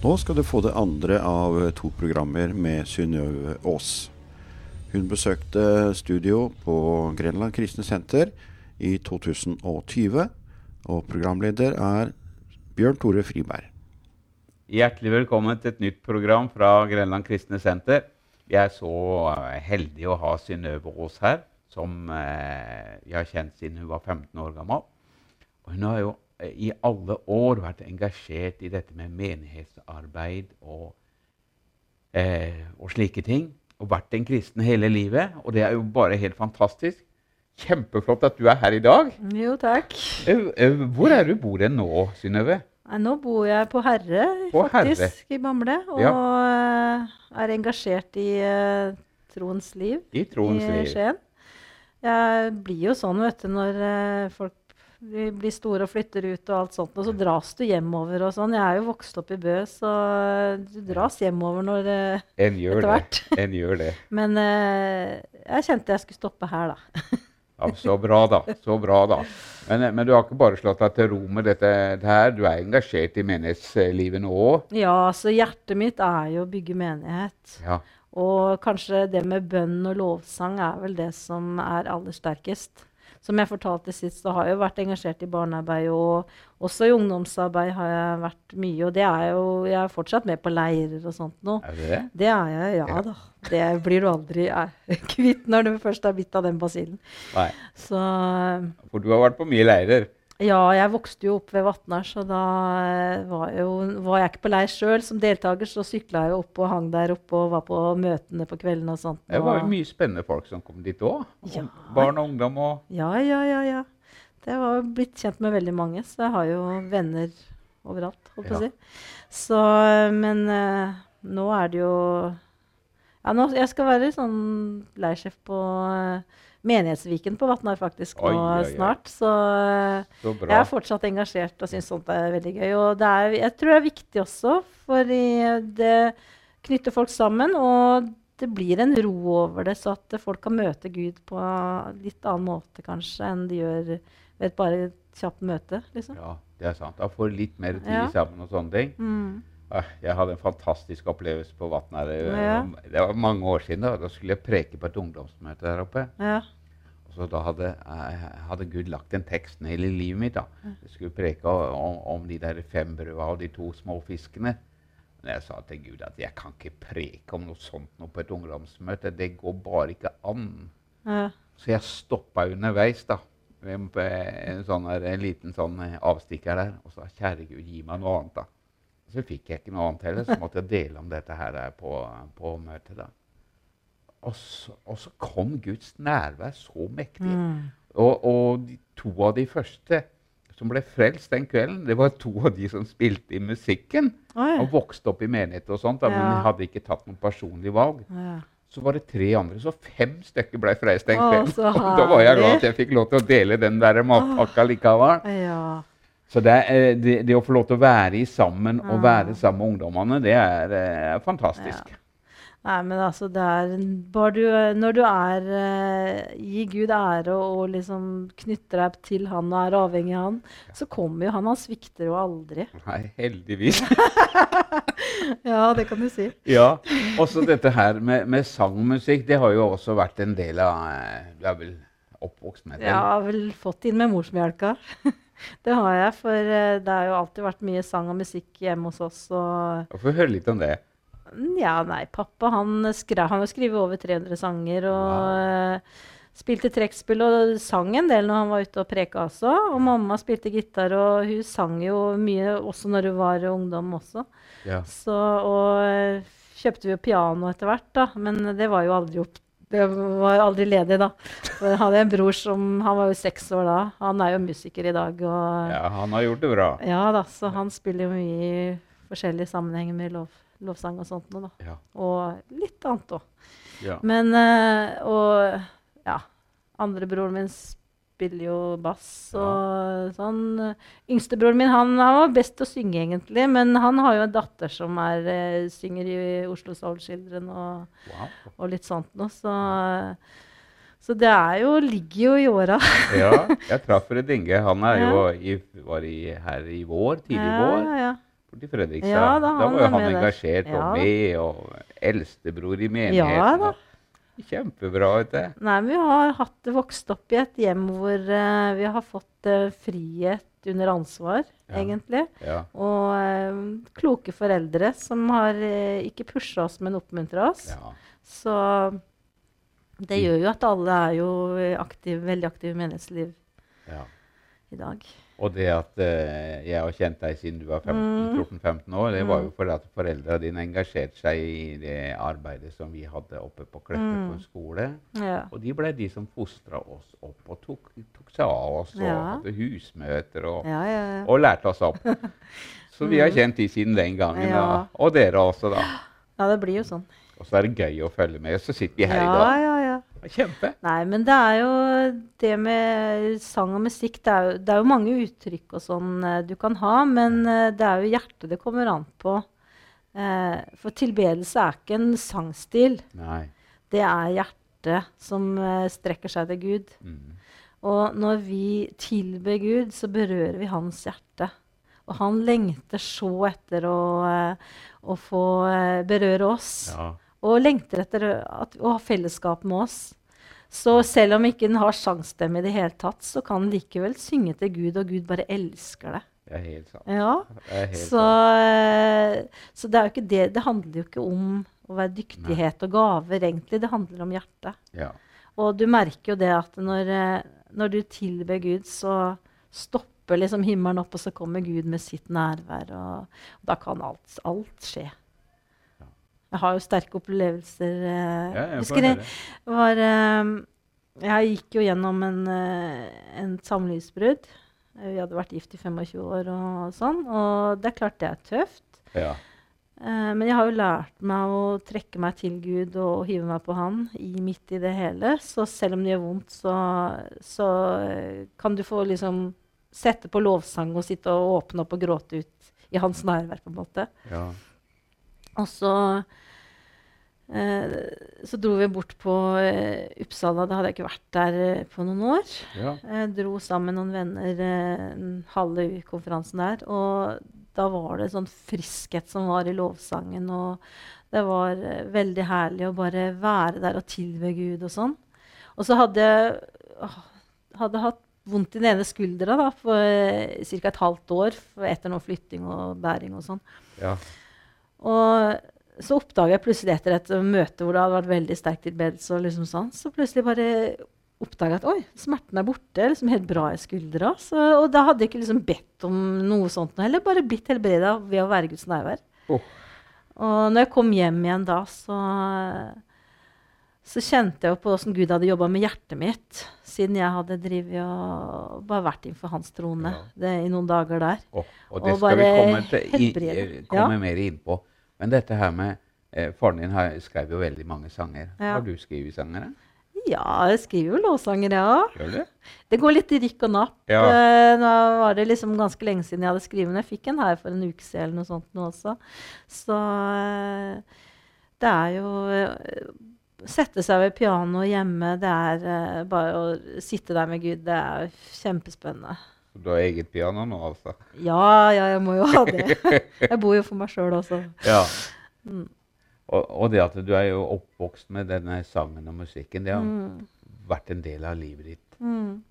Nå skal du få det andre av to programmer med Synnøve Aas. Hun besøkte studio på Grenland kristne senter i 2020, og programleder er Bjørn Tore Friberg. Hjertelig velkommen til et nytt program fra Grenland kristne senter. Vi er så heldige å ha Synnøve Aas her, som vi jeg har kjent siden hun var 15 år gammel. Og hun har jo eh, i alle år vært engasjert i dette med menighetsarbeid og, eh, og slike ting. Og vært en kristen hele livet. Og det er jo bare helt fantastisk. Kjempeflott at du er her i dag. Jo, takk. Eh, eh, hvor er du bor hen nå, Synnøve? Nå bor jeg på Herre, På faktisk, i Bamble. Og Ja. eh, er engasjert i uh, troens liv I troens i liv. Skien. Jeg blir jo sånn, vet du, når uh, folk blir blir store og flytter ut og alt sånt, og så dras du hjemover og sånn. Jeg er jo vokst opp i Bø, så du dras hjemover når eh, En gjør etter det. hvert. En gjør det. Men eh, jeg kjente jeg skulle stoppe her, da. Ja, så bra, da. Så bra, da. Men, men du har ikke bare slått deg til ro med dette her. Du er engasjert i menighetslivet nå òg. Ja, så hjertet mitt er jo å bygge menighet. Ja. Og kanskje det med bønn og lovsang er vel det som er aller sterkest. Som jeg fortalte sist, så har jeg jo vært engasjert i barnearbeid, og også i ungdomsarbeid har jeg vært mye. Og det er jo, jeg er fortsatt med på leirer og sånt nå. Er det det? Det er jeg, ja, Ja. da. Det blir du aldri er, kvitt når du først er bitt av den basillen. Nei. Så For du har vært på mye leirer. Ja, jeg vokste jo opp ved Vatnar, så da eh, var, jo, var jeg ikke på leir sjøl. Som deltaker så sykla jeg opp og hang der oppe og var på møtene på kveldene og sånt. Det var jo mye spennende folk som kom dit òg. Ja. Barn og ungdom og Ja, ja, ja, ja. Det var blitt kjent med veldig mange, så jeg har jo venner overalt, holdt på å si. Så, men uh, nå er det jo Ja, nå, jeg skal være sånn leirsjef på uh, Menighetsviken på Vatnar faktisk nå Oi, oi, snart. Så så jeg er fortsatt engasjert og syns sånt er veldig gøy. Og det er, jeg tror det er viktig også, for det knytter folk sammen. Og det blir en ro over det, så at folk kan møte Gud på litt annen måte kanskje enn de gjør ved et bare kjapt møte. liksom. Ja, det er sant. Da får litt mer tid Ja. sammen og sånne ting. Mm. Ah, Jeg hadde en fantastisk opplevelse på Vatnar. Ja. Det var mange år siden. Da Da skulle jeg preke på et ungdomsmøte der oppe. Ja. Og så da hadde, eh, hadde Gud lagt en tekst ned i livet mitt. da. Jeg skulle preke om, om de der fem brøda og de to små fiskene. Men jeg sa til Gud at jeg kan ikke preke om noe sånt noe på et ungdomsmøte. Det går bare ikke an. Ja. Så jeg stoppa underveis, da. med En, sånn der, en liten sånn eh, avstikker der. Og sa kjære Gud, gi meg noe annet, da. Så fikk jeg ikke noe annet heller, så måtte jeg dele om dette her på, på møtet. da. Og så, og så kom Guds nærvær så mektig. Mm. Og, og de, to av de første som ble frelst den kvelden, det var to av de som spilte i musikken. Oi. Og vokste opp i menighet og sånt, da, men de hadde ikke tatt noen personlig valg. Ja. Så var det tre andre, så fem stykker ble frelst den kvelden. Å, Og da var jeg glad at jeg fikk lov til å dele den der matpakka likevel. ja. Så det, det, det å få lov til å være i sammen og Ah. være sammen med ungdommene, det er er fantastisk. Nei, men altså, det er bare du, Når du er uh, Gi Gud ære og, og liksom knytter deg til Han og er avhengig av Han, så kommer jo Han. Han svikter jo aldri. Nei, heldigvis. Ja, det kan du si. ja. Også dette her med, med sangmusikk, det har jo også vært en del av eh, Du er vel oppvokst med det? Har vel fått inn med morsmelka. Det har jeg, for eh, det har jo alltid vært mye sang og musikk hjemme hos oss. Og Få høre litt om det. Mm, Ja, nei, pappa han, skrev, han har skrevet over 300 sanger og eh, spilte trekkspill og sang en del når han var ute og preka også. Og mamma spilte gitar, og hun sang jo mye også når hun var ungdom også. Ja. Så, og eh, kjøpte vi jo piano etter hvert, da, men det var jo aldri opp det var aldri ledig, da. For jeg hadde en bror som Han var jo seks år da. Han er jo musiker i dag. Og, ja, han har gjort det bra. ja da, så han spiller jo mye i forskjellige sammenhenger med lov, lovsang og sånt da. Ja. Og litt annet òg. Ja. Men eh, Og ja. Andrebroren min spiller jo bass og sånn. Yngstebroren min han, han var best til å synge, egentlig. Men han har jo en datter som er, eh, synger i Oslo Soul Children og, Wow. og litt sånt noe. Så, så det er jo, ligger jo i åra. Ja, jeg traff Fred Inge. Han er jo i, var i, her i vår, tidlig i vår. Ja, ja, borti Fredrikstad. Ja, da, da var jo han engasjert Ja. og med, og eldstebror i Ja menigheten. da. Kjempebra. vet du. Nei, vi har hatt vokst opp i et hjem hvor uh, vi har fått uh, frihet under ansvar, Ja. egentlig. Ja. Og uh, kloke foreldre som har ikke pusha oss, men oppmuntra oss. ja. Så det gjør jo at alle er jo aktive, veldig aktive i menighetsliv ja. I dag. Og det at uh, jeg har kjent deg siden du var 15 Mm. 14-15 år, det var jo Mm. fordi at foreldra dine engasjerte seg i det arbeidet som vi hadde oppe på Kleppe på Mm. en skole. Ja. Og de ble de som fostra oss opp og tok, tok seg av oss og Ja. hadde husmøter og, Ja, ja, ja. og lærte oss opp. Så vi har Mm. kjent de siden den gangen. Da. Og dere også, da. ja, det blir jo sånn. Og så er det gøy å følge med. Så sitter vi her Ja, i dag. Kjempe. Nei, men det er jo det med sang og musikk Det er jo, det er jo mange uttrykk og sånn eh, du kan ha, men eh, det er jo hjertet det kommer an på. Eh, for tilbedelse er ikke en sangstil. Nei. Det er hjertet som eh, strekker seg til Gud. Mm. Og når vi tilber Gud, så berører vi hans hjerte. Og han lengter så etter å, å få berøre oss. Ja. Og lengter etter at, å ha fellesskap med oss. Så selv om ikke den har sangstemme i det hele tatt, så kan den likevel synge til Gud, og Gud bare elsker det. Det er helt sant. Ja. Det helt Så, sant. eh, så det er det. Det handler jo ikke om å være dyktighet og gaver, egentlig. Det handler om hjertet. Ja. Og du merker jo det at når, eh, når du tilber Gud, så stopper liksom himmelen opp, og så kommer Gud med sitt nærvær. Og, og da kan alt, alt skje. Jeg har jo sterke opplevelser. eh, Ja, jeg husker det var eh, Jeg gikk jo gjennom en, eh, en samlivsbrudd. Vi hadde vært gift i 25 år og sånn. Og det er klart det er tøft. Ja. Eh, men jeg har jo lært meg å trekke meg til Gud og hive meg på Han i, midt i det hele. Så selv om det gjør vondt, så, så kan du få liksom sette på lovsang og sitte og åpne opp og gråte ut i Hans nærvær, på en måte. ja. Og så eh, så dro vi bort på eh, Uppsala. Da hadde jeg ikke vært der eh, på noen år. ja. Jeg dro sammen med noen venner eh, en halve konferansen der. Og da var det sånn friskhet som var i lovsangen. Og det var eh, veldig herlig å bare være der og tilbe Gud og sånn. Og så hadde jeg hadde hatt vondt i den ene skuldra da, for eh, ca. et halvt år etter noe flytting og bæring og sånn. ja. Og så oppdaga jeg plutselig etter et møte hvor det hadde vært veldig sterk tilbedelse, og liksom sånn, så plutselig bare oppdaga at oi, smerten er borte. liksom Helt bra i skuldra. Så, og da hadde jeg ikke liksom bedt om noe sånt noe heller, bare blitt helbreda ved å være Guds nærvær. Oh. Og når jeg kom hjem igjen da, så, så kjente jeg jo på åssen Gud hadde jobba med hjertet mitt, siden jeg hadde drivet og bare vært innenfor hans trone Ja. det, i noen dager der. Og, og det Og skal vi komme, til, i, komme ja. mer inn på. Men dette her med eh, Faren din har, skrev jo veldig mange sanger. Ja. Har du skrevet sanger? da? Ja, jeg skriver jo låtsanger, jeg òg. Det går litt i rykk og napp. Ja. Eh, nå var det liksom ganske lenge siden jeg hadde skrevet, men jeg fikk en her for en uke siden eller noe sånt nå også. Så eh, det er jo eh, Sette seg ved pianoet hjemme, det er bare å sitte der med Gud. Det er kjempespennende. Så du har eget piano nå, altså? Ja, ja, jeg må jo ha det. Jeg bor jo for meg sjøl også. Ja. Mm. Og, og det at du er jo oppvokst med denne sangen og musikken, det har Mm. vært en del av livet ditt. Mm.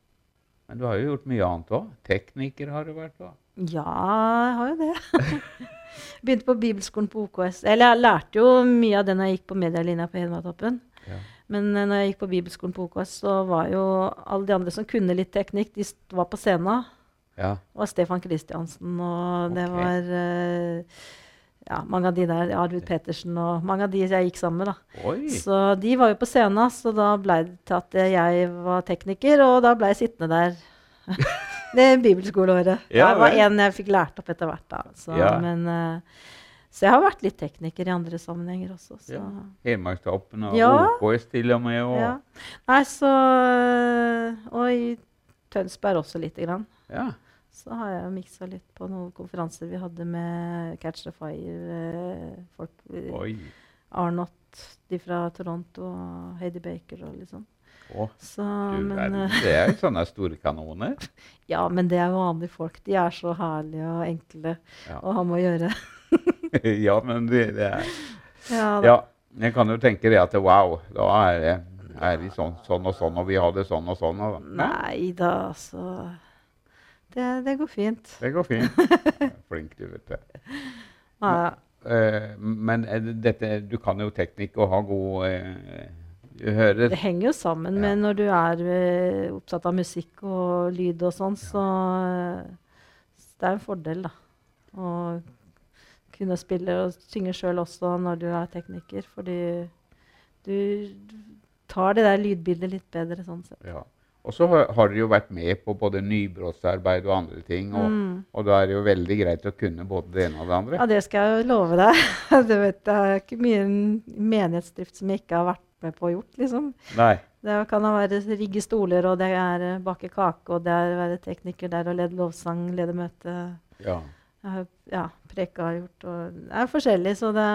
Men du har jo gjort mye annet òg. Tekniker har du vært òg. Ja, jeg har jo det. Begynte på bibelskolen på OKS. Eller jeg lærte jo mye av det når jeg gikk på medielinja på Hedmarktoppen. Ja. Men uh, når jeg gikk på bibelskolen på OKS, så var jo alle de andre som kunne litt teknikk, de var på scenen. Ja. Det var Stefan Kristiansen, og det var uh, ja, mange av de der. Arvid Petersen og mange av de jeg gikk sammen med. da. Oi! Så de var jo på scenen, så da ble det til at jeg var tekniker, og da ble jeg sittende der. det bibelskoleåret. Ja, jeg var en jeg fikk lært opp etter hvert. da. Så, Ja. men, eh, så jeg har vært litt tekniker i andre sammenhenger også. Så. Ja. Hedmarkstoppen og Ja. OKS til og med. Og, Ja. Nei, så Og i Tønsberg også lite grann. Ja. Så har jeg miksa litt på noen konferanser vi hadde med Catch the Fire-folk. Arnott, de fra Toronto, og Heidi Baker og liksom. Å, Så, du men, verden, eh, det er jo sånne store kanoner. ja, men det er vanlige folk. De er så herlige og enkle Ja. å ha med å gjøre. ja, men det, det er Ja. Ja, jeg kan jo tenke det at wow, da er, det, er vi sånn, sånn og sånn, og vi har det sånn og sånn. Og, Nei da, altså det, det går fint. det går fint. Flink du, vet du. Ja, Eh, men er dette, du kan jo teknikk og ha god eh, hører det henger jo sammen Ja. med når du er eh, opptatt av musikk og lyd og sånn, så så det er en fordel, da. Å kunne spille og synge sjøl også når du er tekniker, fordi du tar det der lydbildet litt bedre sånn sett. ja. Og så har, dere jo vært med på både nybrottsarbeid og andre ting. Og, Mm. og da er det jo veldig greit å kunne både det ene og det andre. Ja, det skal jeg love deg. Du vet, det er ikke mye menighetsdrift som jeg ikke har vært med på å gjort, liksom. Nei. Det kan være rigge stoler, og det er bake kake, og det er være tekniker der og lede lovsang, lede møte. Ja. Jeg har ja, preka og gjort, og det er forskjellig, så det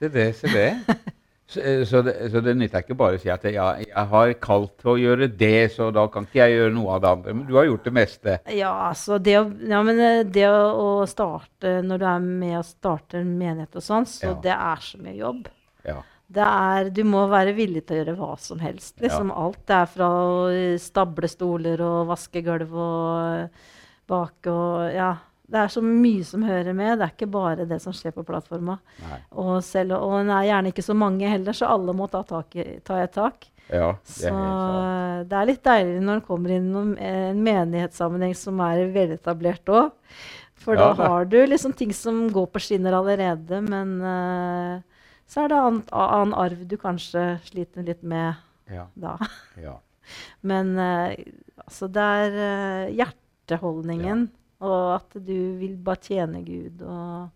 Se det, se det. Så, eh, så det. så det nytter ikke bare å si at ja, jeg har kalt til å gjøre det, så da kan ikke jeg gjøre noe av det andre. Men du har gjort det meste. Ja, altså det å, ja, men eh, det å, starte Når du er med og starter en menighet og sånn, så Ja. det er så mye jobb. Ja. Det er, du må være villig til å gjøre hva som helst. Liksom Alt. Det er fra å stable stoler og vaske gulv og bake og Ja. Det er så mye som hører med. Det er ikke bare det som skjer på plattforma. Og, selv, og det er gjerne ikke så mange heller, så alle må ta, tak i, ta et tak. Ja, det Så det er litt deilig når en kommer inn i en menighetssammenheng som er veletablert òg. For Ja, da har du liksom ting som går på skinner allerede, men uh, så er det annen, annen arv du kanskje sliter litt med Ja, da. ja. Men uh, altså, det er uh, hjerteholdningen, og at du vil bare tjene Gud og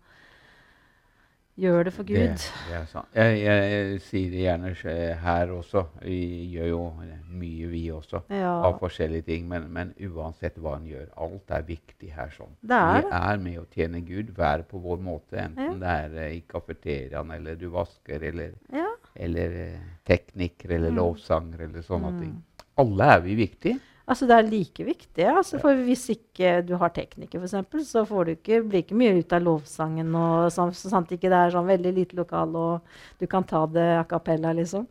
gjøre det for Gud. det er sant. Jeg, jeg, jeg sier det gjerne her også. Vi gjør jo mye, vi også, Ja, av forskjellige ting. Men, men uansett hva en gjør, alt er viktig her. sånn. det er Vi er med å tjene Gud, hver på vår måte. Enten Ja. det er eh, i kafeteriaen, eller du vasker, eller, Ja. eller eh, eller Mm. lovsanger, eller sånne Mm. ting. Alle er vi viktige. Altså Det er like viktig. Altså, for Hvis ikke du har tekniker, for eksempel, så får du ikke, blir ikke mye ut av lovsangen. og sånn, så sant ikke det er sånn veldig lite lokal, og du kan ta det a cappella, liksom.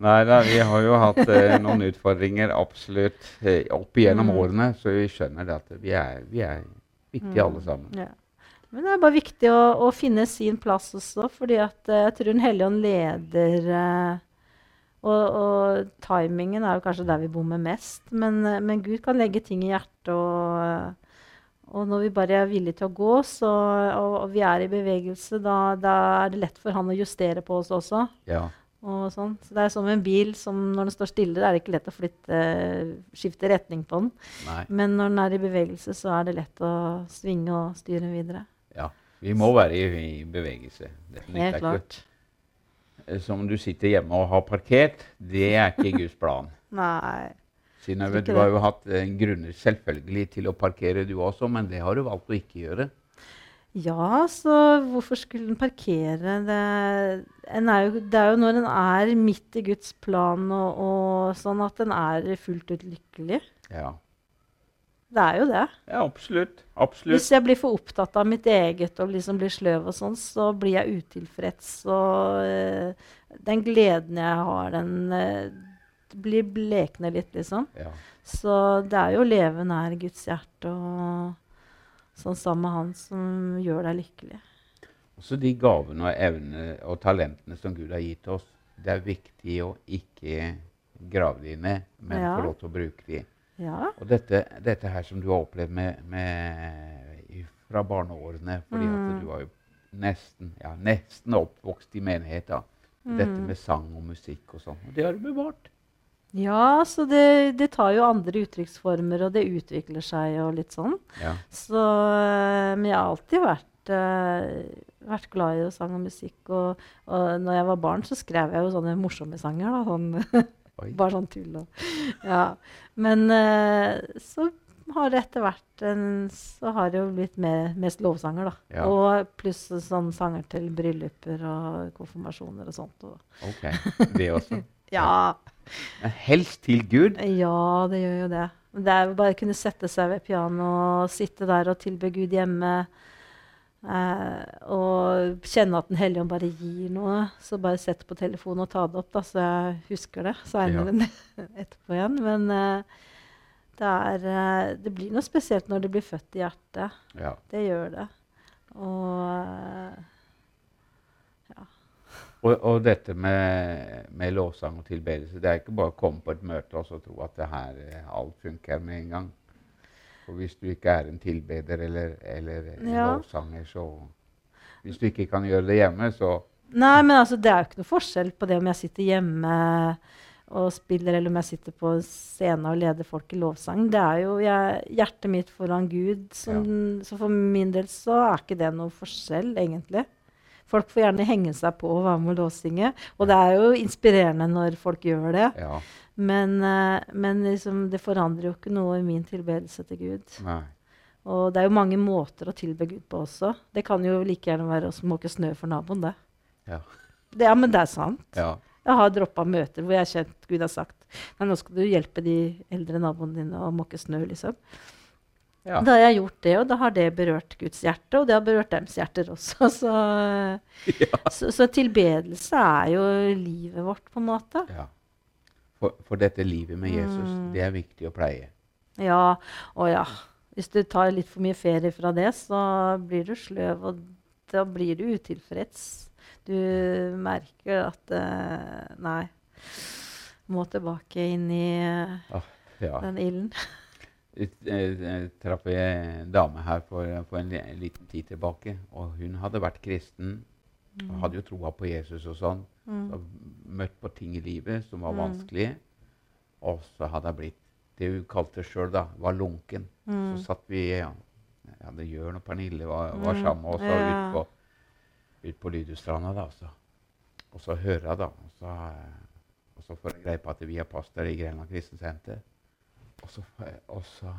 Nei da, vi har jo hatt eh, noen utfordringer absolutt eh, opp igjennom Mm. årene, så vi skjønner det at vi er, vi er viktige Mm. alle sammen. Ja. Men det er bare viktig å, å finne sin plass også, fordi at eh, jeg tror Den hellige ånd leder eh, og, og timingen er jo kanskje der vi bommer mest. Men, men Gud kan legge ting i hjertet, og, og når vi bare er villige til å gå, så, og, og vi er i bevegelse, da, da er det lett for han å justere på oss også. Ja. Og sånn. Så det er som en bil som når den står stille, det er ikke lett å flytte, skifte retning på den. Nei. Men når den er i bevegelse, så er det lett å svinge og styre videre. Ja. Vi må være i, i bevegelse. Det nytter Helt klart. Eh, Som du sitter hjemme og har parkert, det er ikke Guds plan. Nei. Synnøve, du har jo hatt eh, grunner selvfølgelig til å parkere du også, men det har du valgt å ikke gjøre. Ja, så hvorfor skulle en parkere? Det, en er jo, det er jo når en er midt i Guds plan og, og sånn at en er fullt ut lykkelig. Ja, Det er jo det. ja absolutt. Absolutt. Hvis jeg blir for opptatt av mitt eget og liksom blir sløv og sånn, så blir jeg utilfreds. Og uh, den gleden jeg har, den uh, blir blekner litt, liksom. Ja. Så det er jo å leve nær Guds hjerte og sånn sammen med Han som gjør deg lykkelig. Også de gavene og evnene og talentene som Gud har gitt oss, det er viktig å ikke grave de ned, men Ja. få lov til å bruke de. Ja. Og dette, dette her som du har opplevd med, med, fra barneårene, fordi Mm. at du var jo nesten, ja, nesten oppvokst i menighet, da. Dette Mm. med sang og musikk og sånn. Og det har du bevart. Ja, så det, det tar jo andre uttrykksformer, og det utvikler seg og litt sånn. Ja. Så, eh, men jeg har alltid vært, uh, vært glad i sang og musikk. Og, og når jeg var barn, så skrev jeg jo sånne morsomme sanger. Da, sånn, Oi. bare sånn tull og Ja. Men uh, så har det etter hvert en, så har det jo blitt mer, mest lovsanger, da. Ja. Og pluss sånn sanger til brylluper og konfirmasjoner og sånt. Og, Ok, det også. Ja. Helst til Gud. Ja, det gjør jo det. Det er jo bare å kunne sette seg ved pianoet og sitte der og tilbe Gud hjemme. Eh, og kjenne at Den hellige ånd bare gir noe. Så bare sett på telefonen og ta det opp, da, så jeg husker det seinere etterpå igjen. Men eh, det, er, eh, det blir noe spesielt når det blir født i hjertet. Ja. Det gjør det. Og ja. Og, og dette med, med lovsang og tilbedelse, det er ikke bare å komme på et møte og så tro at det her eh, alt funker med en gang. For hvis du ikke er en tilbeder eller, eller en Ja. lovsanger, så Hvis du ikke kan gjøre det hjemme, så Nei, men altså, det er jo ikke noe forskjell på det om jeg sitter hjemme og spiller, eller om jeg sitter på scenen og leder folk i lovsang. Det er jo jeg, hjertet mitt foran Gud. Som, Så for min del så er ikke det noe forskjell, egentlig. Folk får gjerne henge seg på og være med å lovsynge. Og det er jo inspirerende når folk gjør det. ja. Men, eh, men liksom, det forandrer jo ikke noe i min tilbedelse til Gud. Nei. Og det er jo mange måter å tilbe Gud på også. Det kan jo like gjerne være å måke snø for naboen, det. Ja. det. Ja, men det er sant. ja. Jeg har droppa møter hvor jeg har kjent Gud har sagt Nei, nå skal du hjelpe de eldre naboene dine å måke snø, liksom. Ja. Da har jeg gjort det, og da har det berørt Guds hjerte, og det har berørt deres hjerter også. Så, så, så tilbedelse er jo livet vårt, på en måte. ja. For, for dette livet med Jesus, Mm. det er viktig å pleie. Ja, og ja. Hvis du tar litt for mye ferie fra det, så blir du sløv, og da blir du utilfreds. Du merker at eh, Nei. Må tilbake inn i ah, Ja. den ilden. Traff en dame her for, for en, liten tid tilbake. og Hun hadde vært kristen og hadde jo troa på Jesus og sånn. Mm. Så møtt på ting i livet som var Mm. vanskelige. Og så hadde hun blitt det hun kalte sjøl, da, var lunken. Mm. Så satt vi ja, ja, det Jørn og Pernille var, var Mm. sammen med oss Ja. ut på, ut på Lydustranda. da, så. Og så hører jeg, da. Og så, eh, og så får jeg greie på at vi er pastor i Grenland kristensenter. Og så, og så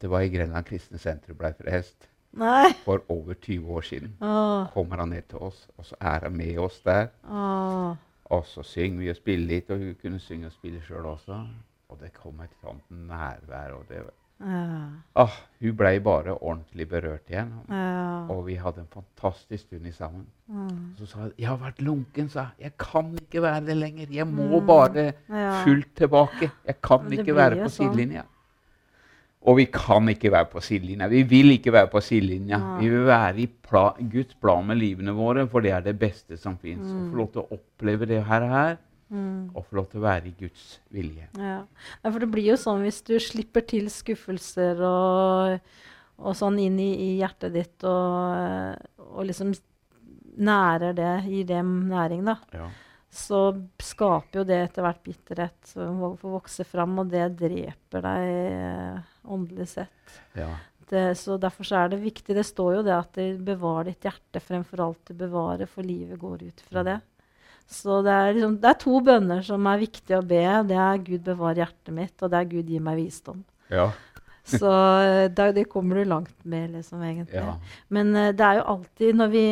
Det var i Grenland kristne senter ble frest. Nei. for over 20 år siden. Åh, kommer han ned til oss, og så er han med oss der. åh. Og så synger vi og spiller litt, og hun kunne synge og spille sjøl også. Og det kom et sånt nærvær. og det, Ja. Ah, Hun blei bare ordentlig berørt igjen. Ja. Og vi hadde en fantastisk stund sammen. Mm. Så sa hun jeg har vært lunken, sa jeg. Jeg kan ikke være det lenger. Jeg må bare fullt tilbake. Jeg kan ikke være på sånn. sidelinja. Og vi kan ikke være på sidelinja. Vi vil ikke være på sidelinja. Ja. Vi vil være i pla Guds plan med livene våre, for det er det beste som fins. Å få lov til å oppleve det her, her Mm. og få lov til å være i Guds vilje. Ja. ja. for det blir jo sånn hvis du slipper til skuffelser og, og sånn inn i, i hjertet ditt og, og liksom nærer det, gir det næring, da, Ja. så skaper jo det etter hvert bitterhet som får vokse fram, og det dreper deg eh, åndelig sett. Ja. Det, så Derfor så er det viktig. Det står jo det at du bevarer ditt hjerte fremfor alt du bevarer, for livet går ut fra det. Så det er, liksom, det er to bønner som er viktige å be. Det er Gud bevar hjertet mitt, og det er Gud gi meg visdom. ja. Så eh, da, det kommer du langt med, liksom, egentlig. ja. Men eh, det er jo alltid når vi,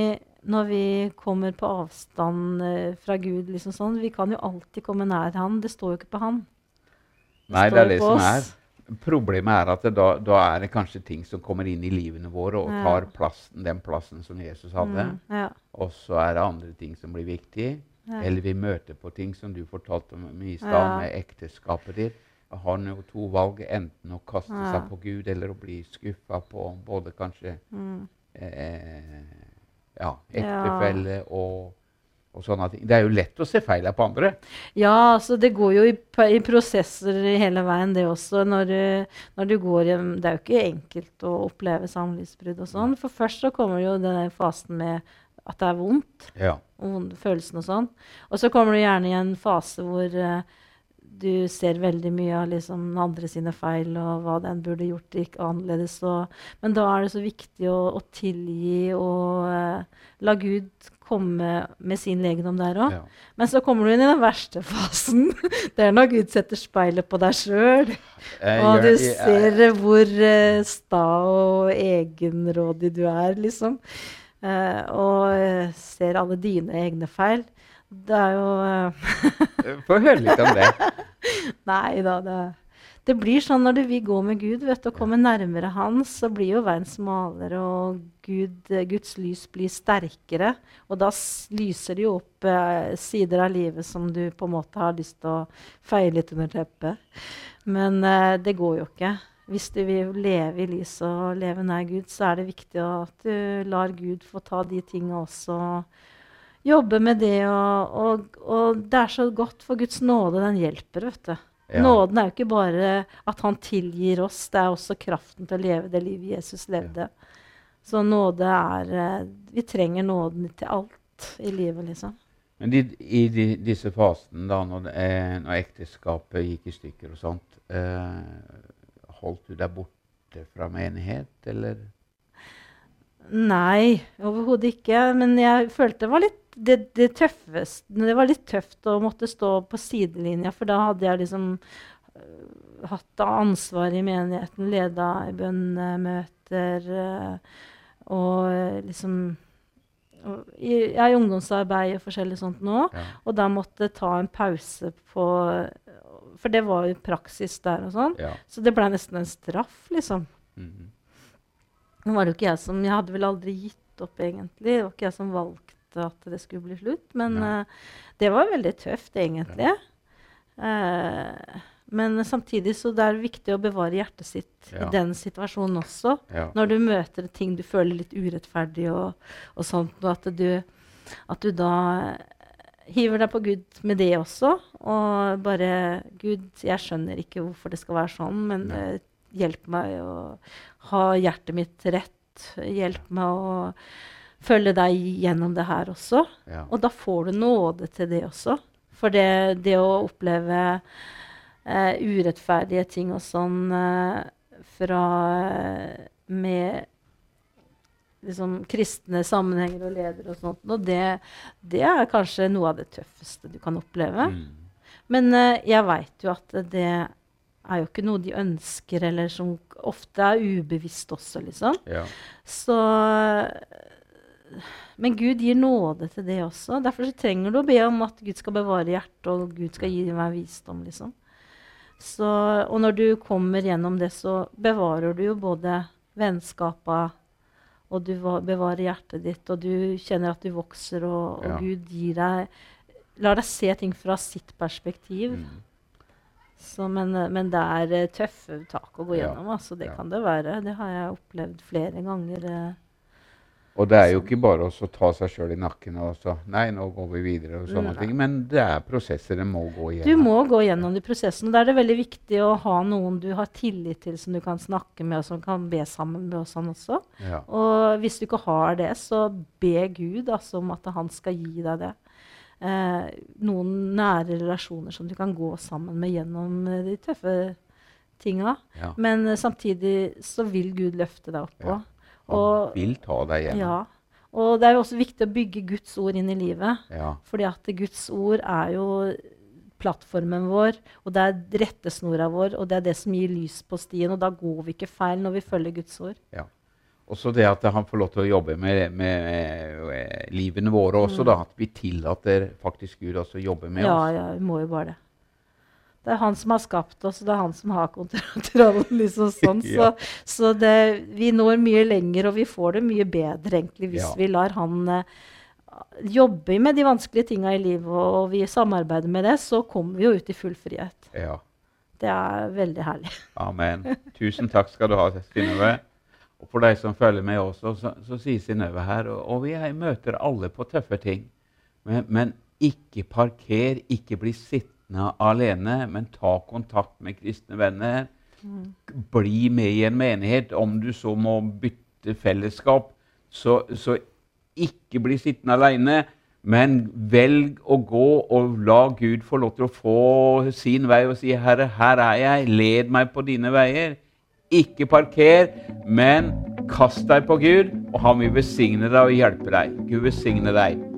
når vi kommer på avstand eh, fra Gud, liksom sånn, vi kan jo alltid komme nær Han. Det står jo ikke på Han. Nei, står det er det som er. Problemet er at det, da, da er det kanskje ting som kommer inn i livene våre og tar plassen, den plassen som Jesus hadde. Mm, ja, Og så er det andre ting som blir viktige. Ja. Eller vi møter på ting som du fortalte om i stad, Ja. med ekteskapet ditt. Da har jo to valg. Enten å kaste Ja. seg på Gud, eller å bli skuffa på både kanskje Mm. eh, ja, ektefelle og, og sånne ting. Det er jo lett å se feil på andre. Ja, altså det går jo i, i prosesser hele veien, det også. Når du, når du går hjem Det er jo ikke enkelt å oppleve samlivsbrudd og sånn. For først så kommer jo den fasen med at det er vondt. Ja. og vonde følelsen og sånn. Og så kommer du gjerne i en fase hvor uh, du ser veldig mye av liksom den andre sine feil og hva den burde gjort ikke annerledes. Og, men da er det så viktig å, å tilgi og uh, la Gud komme med sin legedom der òg. ja. Men så kommer du inn i den verste fasen. Det er når Gud setter speilet på deg sjøl. Og du ser hvor uh, sta og egenrådig du er, liksom. Eh, og eh, ser alle dine egne feil. Det er jo eh, Få høre litt om det. Nei da, det, det blir sånn når du vil gå med Gud vet du, og komme nærmere Han, så blir jo verden smalere, og Gud, Guds lys blir sterkere. Og da lyser det jo opp eh, sider av livet som du på en måte har lyst til å feie litt under teppet. Men eh, det går jo ikke. Hvis du vil leve i lyset og leve nær Gud, så er det viktig at du lar Gud få ta de tinga også. Jobbe med det, og, og, og det er så godt, for Guds nåde, den hjelper, vet du. Ja. Nåden er jo ikke bare at han tilgir oss, det er også kraften til å leve det livet Jesus levde. Så nåde er eh, Vi trenger nåden til alt i livet, liksom. Men i, i de, disse fasene, da, når, eh, når ekteskapet gikk i stykker og sånt, eh, holdt du deg borte fra menighet, eller? Nei, overhodet ikke. Men jeg følte det var litt det, det tøffeste Det var litt tøft å måtte stå på sidelinja, for da hadde jeg liksom uh, hatt ansvar i menigheten, leda i bønnemøter uh, og øh, liksom Jeg er i ungdomsarbeid og forskjellig sånt nå, Ja. og da måtte jeg ta en pause på For det var jo praksis der og sånn. ja. Så det ble nesten en straff, liksom. Mhm. Nå var det jo ikke jeg som Jeg hadde vel aldri gitt opp, egentlig. Det var ikke jeg som valgte at det skulle bli slutt. Men eh, det var veldig tøft, egentlig. Eh, men samtidig så det er viktig å bevare hjertet sitt Ja. i den situasjonen også. ja. Når du møter ting du føler litt urettferdig og, og sånt, og at du, at du da hiver deg på Gud med det også. Og bare Gud, jeg skjønner ikke hvorfor det skal være sånn, men eh, hjelp meg å ha hjertet mitt rett. Hjelp meg å følge deg gjennom det her også. ja. Og da får du nåde til det også. For det, det å oppleve uh, urettferdige ting og sånn uh, fra med liksom kristne sammenhenger og ledere og sånt, og det, det er kanskje noe av det tøffeste du kan oppleve. Mm. Men uh, jeg veit jo at det er jo ikke noe de ønsker, eller som ofte er ubevisst også, liksom. ja. Så Men Gud gir nåde til det også. Derfor så trenger du å be om at Gud skal bevare hjertet, og Gud skal gi meg visdom, liksom. Så, og når du kommer gjennom det, så bevarer du jo både vennskapa, og du bevarer hjertet ditt, og du kjenner at du vokser, og, og Ja. Gud gir deg Lar deg se ting fra sitt perspektiv. Mm. Så, men, men det er eh, tøffe tak å gå Ja. gjennom. Altså, det Ja. kan det være. Det har jeg opplevd flere ganger. eh. Og det er jo ikke bare å ta seg sjøl i nakken og så Nei, nå går vi videre og sånne Nei. ting. Men det er prosesser en må gå Du må gå gjennom de prosessene. Da er det veldig viktig å ha noen du har tillit til, som du kan snakke med, og som kan be sammen med og sånn også. Ja. Og hvis du ikke har det, så be Gud altså, om at han skal gi deg det. Eh, noen nære relasjoner som du kan gå sammen med gjennom eh, de tøffe tinga. ja. Men eh, samtidig så vil Gud løfte deg opp Ja. Òg. Han vil ta deg igjennom. ja. og det er jo også viktig å bygge Guds ord inn i livet. Ja. Fordi at Guds ord er jo plattformen vår, og det er rettesnora vår, og det er det som gir lys på stien. Og da går vi ikke feil når vi følger Guds ord. ja. Og så det at han får lov til å jobbe med, med, med livene våre også, Mm. da. At vi tillater faktisk Gud også å jobbe med Ja, oss. ja, vi må jo bare det. Det er han som har skapt oss, og det er han som har kontrollen. liksom sånn. Så, så det, vi når mye lenger, og vi får det mye bedre egentlig hvis Ja. vi lar han eh, jobbe med de vanskelige tinga i livet, og, og vi samarbeider med det, så kommer vi jo ut i full frihet. Ja. Det er veldig herlig. Amen. Tusen takk skal du ha, Synnøve. Og for deg som følger med også, så, så sier Synnøve her Og, og vi er- møter alle på tøffe ting. Men, men ikke parker, ikke bli sittende alene, men ta kontakt med kristne venner. Bli med i en menighet. Om du så må bytte fellesskap, så, så ikke bli sittende alene. Men velg å gå og la Gud få lov til å få sin vei og si, 'Herre, her er jeg. Led meg på dine veier.' Ikke parker, men kast deg på Gud, og han vil besigne deg og hjelpe deg. Gud velsigne deg.